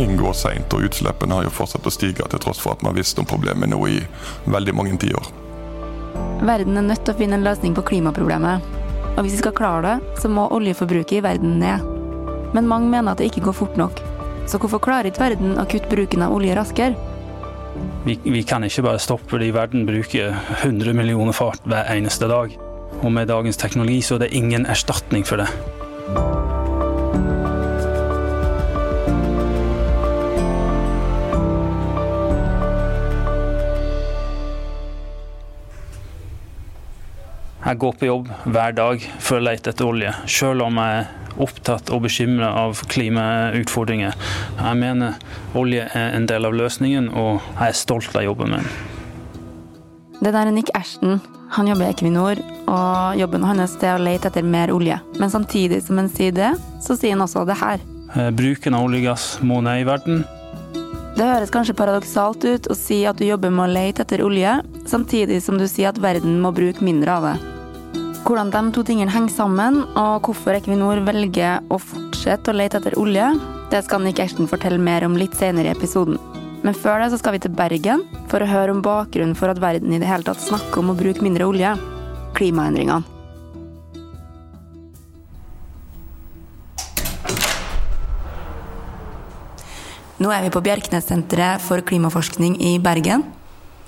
ting går seint, og utslippene har jo fortsatt å stige til tross for at man har om problemet nå i veldig mange tiår. Verden er nødt til å finne en løsning på klimaproblemet. Og hvis vi skal klare det, så må oljeforbruket i verden ned. Men mange mener at det ikke går fort nok. Så hvorfor klarer ikke verden å kutte bruken av olje raskere? Vi, vi kan ikke bare stoppe fordi verden bruker 100 millioner fart hver eneste dag. Og med dagens teknologi så er det ingen erstatning for det. Jeg går på jobb hver dag for å lete etter olje, selv om jeg opptatt og bekymra av klimautfordringer. Jeg mener olje er en del av løsningen, og jeg er stolt av jobben min. Det der er Nick Ashton. Han jobber i Equinor, og jobben hans er å lete etter mer olje. Men samtidig som han sier det, så sier han også det her. Eh, bruken av oljegass må ned i verden. Det høres kanskje paradoksalt ut å si at du jobber med å lete etter olje, samtidig som du sier at verden må bruke mindre av det. Hvordan de to tingene henger sammen, og hvorfor Equinor velger å fortsette å lete etter olje, det skal Nick Ashton fortelle mer om litt senere i episoden. Men før det så skal vi til Bergen for å høre om bakgrunnen for at verden i det hele tatt snakker om å bruke mindre olje. Klimaendringene. Nå er vi på Bjerknessenteret for klimaforskning i Bergen.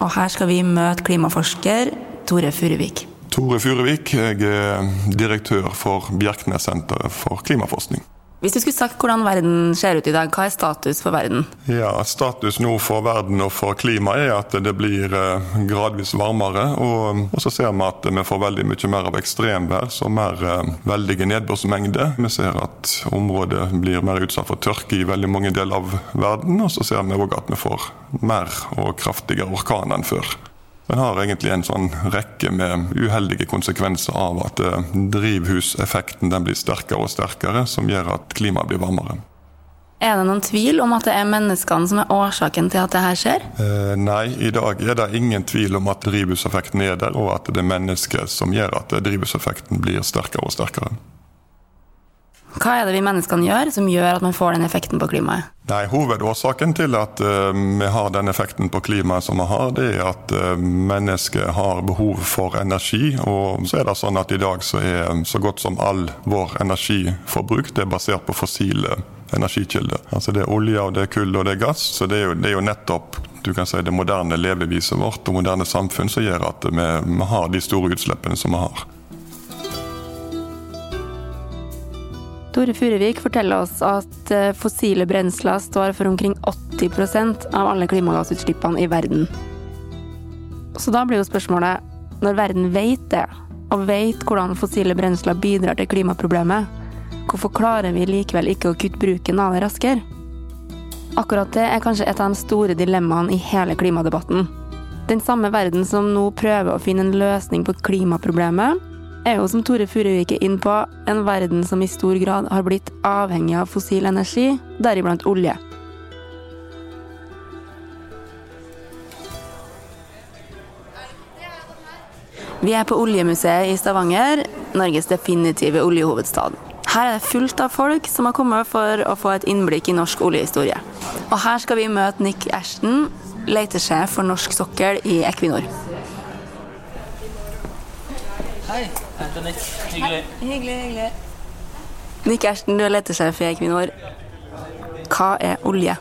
Og her skal vi møte klimaforsker Tore Furuvik. Tore Furuvik, jeg er direktør for Bjerknessenteret for klimaforskning. Hvis du skulle sagt hvordan verden ser ut i dag, hva er status for verden? Ja, Status nå for verden og for klimaet er at det blir eh, gradvis varmere. Og, og så ser vi at vi får veldig mye mer av ekstremvær, så mer eh, veldige nedbørsmengder. Vi ser at området blir mer utsatt for tørke i veldig mange deler av verden. Og så ser vi òg at vi får mer og kraftigere orkaner enn før. Den har egentlig en sånn rekke med uheldige konsekvenser av at eh, drivhuseffekten den blir sterkere og sterkere, som gjør at klimaet blir varmere. Er det noen tvil om at det er menneskene som er årsaken til at det her skjer? Eh, nei, i dag er det ingen tvil om at drivhuseffekten er der, og at det er mennesket som gjør at drivhuseffekten blir sterkere og sterkere. Hva er det vi menneskene gjør som gjør at man får den effekten på klimaet? Nei, Hovedårsaken til at uh, vi har den effekten på klimaet som vi har, det er at uh, mennesket har behov for energi. Og så er det sånn at i dag så er så godt som all vår energiforbruk det er basert på fossile energikilder. Altså Det er olje, og det er kull og det er gass. Så det er jo, det er jo nettopp du kan si, det moderne leveviset vårt og moderne samfunn som gjør at vi, vi har de store utslippene som vi har. Tore Furuvik forteller oss at eh, fossile brensler står for omkring 80% av alle klimagassutslippene i verden. Så da blir jo spørsmålet, når verden vet det, og vet hvordan fossile brensler bidrar til klimaproblemet, hvorfor klarer vi likevel ikke å kutte bruken av det raskere? Akkurat det er kanskje et av de store dilemmaene i hele klimadebatten. Den samme verden som nå prøver å finne en løsning på klimaproblemet, er jo, som Tore Furuvik er inn på, en verden som i stor grad har blitt avhengig av fossil energi, deriblant olje. Vi er på Oljemuseet i Stavanger, Norges definitive oljehovedstad. Her er det fullt av folk som har kommet for å få et innblikk i norsk oljehistorie. Og her skal vi møte Nick Ashton, letesjef for norsk sokkel i Equinor. Hei, heter Nick. Hyggelig. Hyggelig, hyggelig. Nick Ersten, du er letesjef i Equinor. Hva er olje?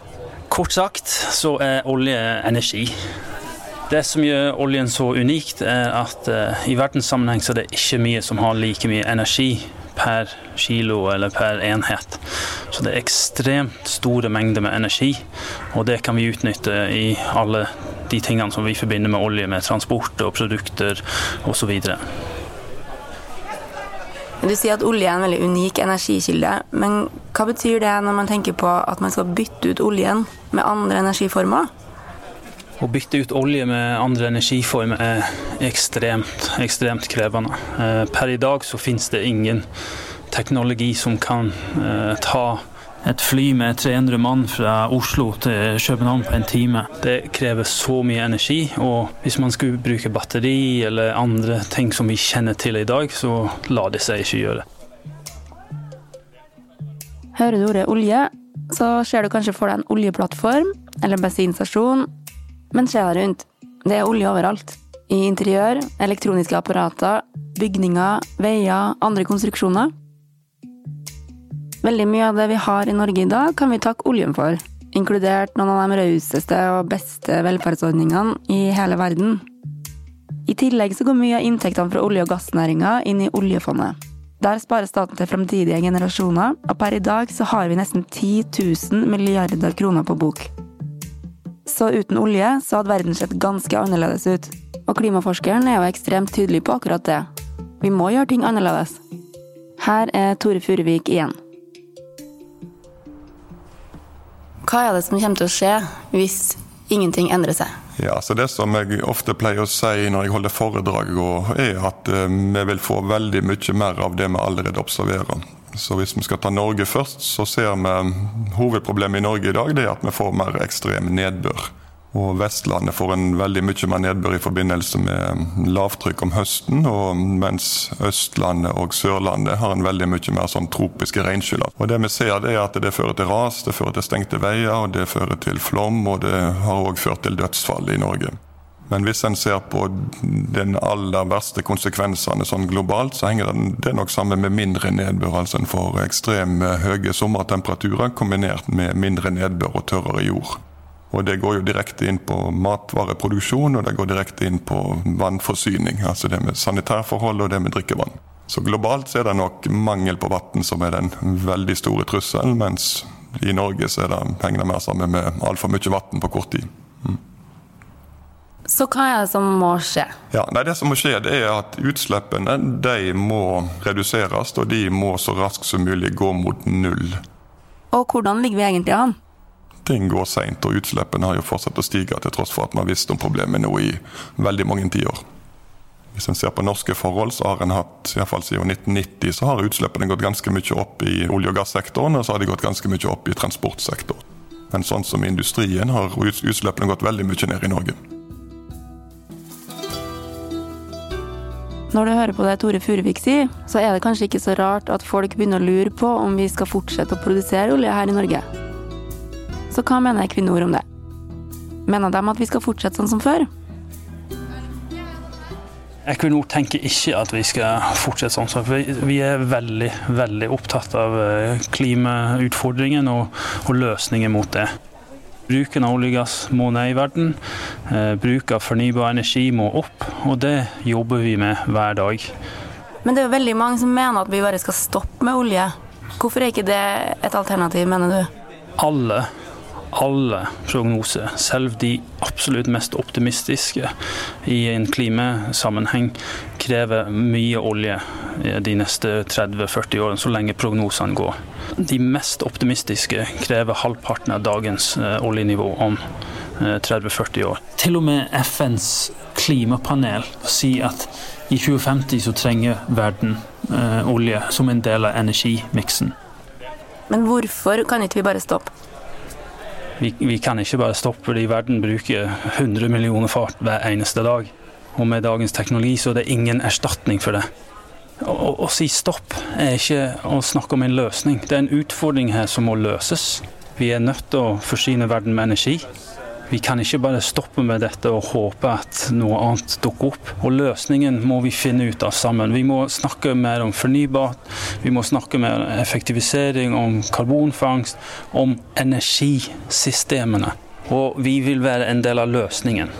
Kort sagt så er olje energi. Det som gjør oljen så unikt, er at uh, i verdenssammenheng så er det ikke mye som har like mye energi per kilo eller per enhet. Så det er ekstremt store mengder med energi, og det kan vi utnytte i alle de tingene som vi forbinder med olje, med transport og produkter osv. Du sier at olje er en veldig unik energikilde, men hva betyr det når man tenker på at man skal bytte ut oljen med andre energiformer? Å bytte ut olje med andre energiformer er ekstremt, ekstremt krevende. Per i dag så finnes det ingen teknologi som kan ta et fly med 300 mann fra Oslo til København på en time. Det krever så mye energi, og hvis man skulle bruke batteri eller andre ting som vi kjenner til i dag, så lar det seg ikke gjøre. Hører du ordet olje, så ser du kanskje for deg en oljeplattform eller en bensinstasjon, men se deg rundt. Det er olje overalt. I interiør, elektroniske apparater, bygninger, veier, andre konstruksjoner. Veldig mye av det vi har i Norge i dag, kan vi takke oljen for, inkludert noen av de rauseste og beste velferdsordningene i hele verden. I tillegg så går mye av inntektene fra olje- og gassnæringa inn i oljefondet. Der sparer staten til framtidige generasjoner, og per i dag så har vi nesten 10 000 milliarder kroner på bok. Så uten olje så hadde verden sett ganske annerledes ut. Og klimaforskeren er jo ekstremt tydelig på akkurat det. Vi må gjøre ting annerledes. Her er Tore Furuvik igjen. Hva er det som kommer til å skje hvis ingenting endrer seg? Ja, så Det som jeg ofte pleier å si når jeg holder foredrag, er at eh, vi vil få veldig mye mer av det vi allerede observerer. Så Hvis vi skal ta Norge først, så ser vi hovedproblemet i Norge i dag det er at vi får mer ekstrem nedbør. Og Vestlandet får en veldig mye mer nedbør i forbindelse med lavtrykk om høsten, mens Østlandet og Sørlandet har en veldig mye mer sånn tropiske regnskyller. Det vi ser det er at det fører til ras, det fører til stengte veier, og det fører til flom, og det har òg ført til dødsfall i Norge. Men hvis en ser på den aller verste konsekvensene sånn globalt, så henger det nok sammen med mindre nedbør. Altså en får ekstremt høye sommertemperaturer kombinert med mindre nedbør og tørrere jord. Og det går jo direkte inn på matvareproduksjon, og det går direkte inn på vannforsyning. Altså det med sanitærforhold og det med drikkevann. Så globalt så er det nok mangel på vann som er den veldig store trusselen, mens i Norge så er det, henger det mer sammen med altfor mye vann på kort tid. Mm. Så hva er det som må skje? Ja, nei, Det som må skje, det er at utslippene de må reduseres, og de må så raskt som mulig gå mot null. Og hvordan ligger vi egentlig an? Ting går seint, og utslippene har jo fortsatt å stige til tross for at man har visst om problemet nå i veldig mange tiår. Hvis en ser på norske forhold, så har en hatt, iallfall siden 1990, så har utslippene gått ganske mye opp i olje- og gassektoren, og så har de gått ganske mye opp i transportsektoren. Men sånn som industrien har utslippene gått veldig mye ned i Norge. Når du hører på det Tore Furuvik sier, så er det kanskje ikke så rart at folk begynner å lure på om vi skal fortsette å produsere olje her i Norge. Så hva mener Equinor om det? Mener de at vi skal fortsette sånn som før? Equinor tenker ikke at vi skal fortsette sånn. som før. vi er veldig, veldig opptatt av eh, klimautfordringen og, og løsninger mot det. Bruken av olje og gass må ned i verden. Eh, bruk av fornybar energi må opp, og det jobber vi med hver dag. Men det er jo veldig mange som mener at vi bare skal stoppe med olje. Hvorfor er ikke det et alternativ, mener du? Alle alle prognoser, selv de absolutt mest optimistiske i en klimasammenheng, krever mye olje de neste 30-40 årene, så lenge prognosene går. De mest optimistiske krever halvparten av dagens eh, oljenivå om 30-40 eh, år. Til og med FNs klimapanel sier at i 2050 så trenger verden eh, olje som en del av energimiksen. Men hvorfor kan ikke vi bare stoppe? Vi, vi, kan ikke bare stoppe fordi verden bruker 100 millioner fart hver eneste dag. Og med dagens teknologi så er det ingen erstatning for det. Å, å, å si stopp er ikke å snakke om en løsning. Det er en utfordring her som må løses. Vi er nødt til å forsyne verden med energi. Vi kan ikke bare stoppe med dette og håpe at noe annet dukker opp. Og løsningen må vi finne ut av sammen. Vi må snakke mer om fornybart, vi må snakke mer om effektivisering, om karbonfangst, om energisystemene. Og vi vil være en del av løsningen.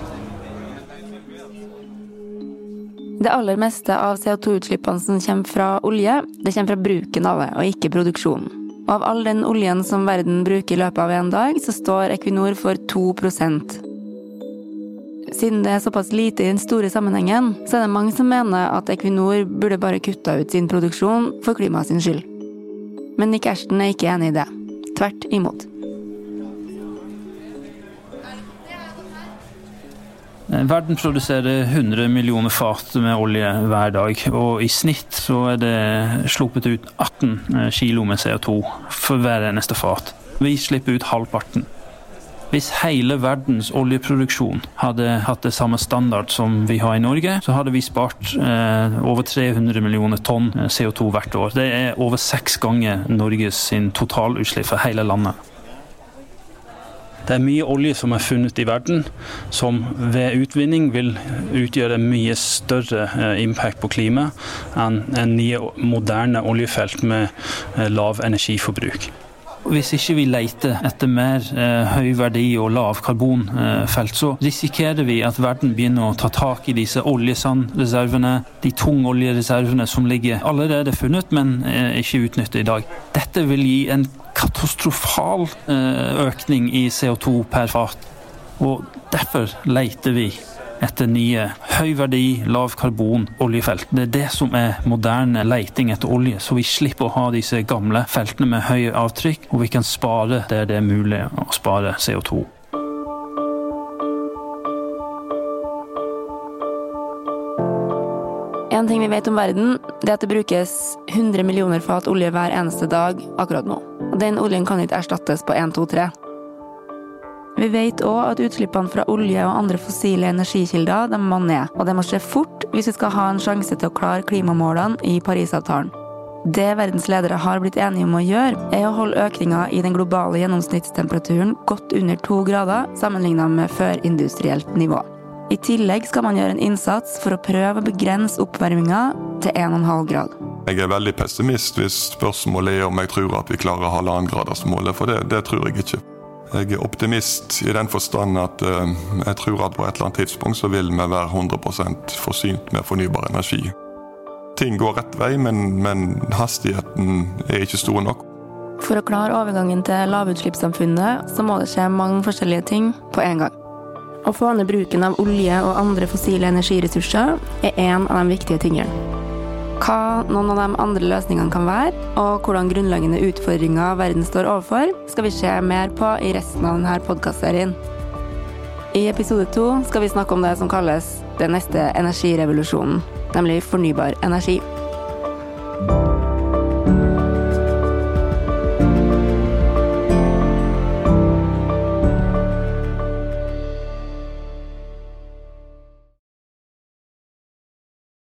Det aller meste av CO2-utslippene som kommer fra olje, det kommer fra bruken av det, og ikke produksjonen. Og av all den oljen som verden bruker i løpet av en dag, så står Equinor for 2% Siden det er såpass lite i den store sammenhengen, så er det mange som mener at Equinor burde bare kutta ut sin produksjon for klimaet sin skyld. Men Nick Ashton er ikke enig i det. Tvert imot. Verden produserer 100 millioner fat med olje hver dag, og i snitt så er det sluppet ut 18 eh, kilo med CO2 for hver eneste fat. Vi slipper ut halvparten. Hvis hele verdens oljeproduksjon hadde hatt det samme standard som vi har i Norge, så hadde vi spart eh, over 300 millioner tonn eh, CO2 hvert år. Det er over seks ganger Norges totalutslipp for hele landet. Det er mye olje som er funnet i verden, som ved utvinning vil utgjøre mye større eh, impact på klimaet enn en nye, moderne oljefelt med eh, lav energiforbruk. Hvis ikke vi leter etter mer eh, høy verdi og lav karbonfelt, så risikerer vi at verden begynner å ta tak i disse oljesandreservene, de tungoljereservene som ligger allerede funnet, men eh, ikke utnyttet i dag. Dette vil gi en katastrofal eh, økning i CO2 per fat. Og derfor leter vi etter nye høy verdi, lav karbon oljefelt. Det er det som er moderne leiting etter olje, så vi slipper å ha disse gamle feltene med høye avtrykk, og vi kan spare der det er mulig å spare CO2. En ting vi vet om verden, det er at det brukes 100 millioner fat olje hver eneste dag akkurat nå. Og den oljen kan ikke erstattes på 1, 2, 3. Vi vet òg at utslippene fra olje og andre fossile energikilder de må ned, og det må skje fort hvis vi skal ha en sjanse til å klare klimamålene i Parisavtalen. Det verdens ledere har blitt enige om å gjøre, er å holde økninga i den globale gjennomsnittstemperaturen godt under to grader sammenligna med førindustrielt nivå. I tillegg skal man gjøre en innsats for å prøve å begrense oppvarminga til 1,5 grad. Jeg er veldig pessimist hvis spørsmålet er om jeg tror at vi klarer halvannengradersmålet, for det, det tror jeg ikke. Jeg er optimist i den forstand at uh, jeg tror at på et eller annet tidspunkt så vil vi være 100% forsynt med fornybar energi. Ting går rett vei, men, men hastigheten er ikke stor nok. For å klare overgangen til lavutslippssamfunnet, så må det skje mange forskjellige ting på en gang. Å få ned bruken av olje og andre fossile energiressurser er en av de viktige tingene. Hva noen av de andre løsningene kan være, og hvordan grunnleggende utfordringer verden står overfor, skal vi se mer på i resten av denne podkastserien. I episode to skal vi snakke om det som kalles den neste energirevolusjonen, nemlig fornybar energi.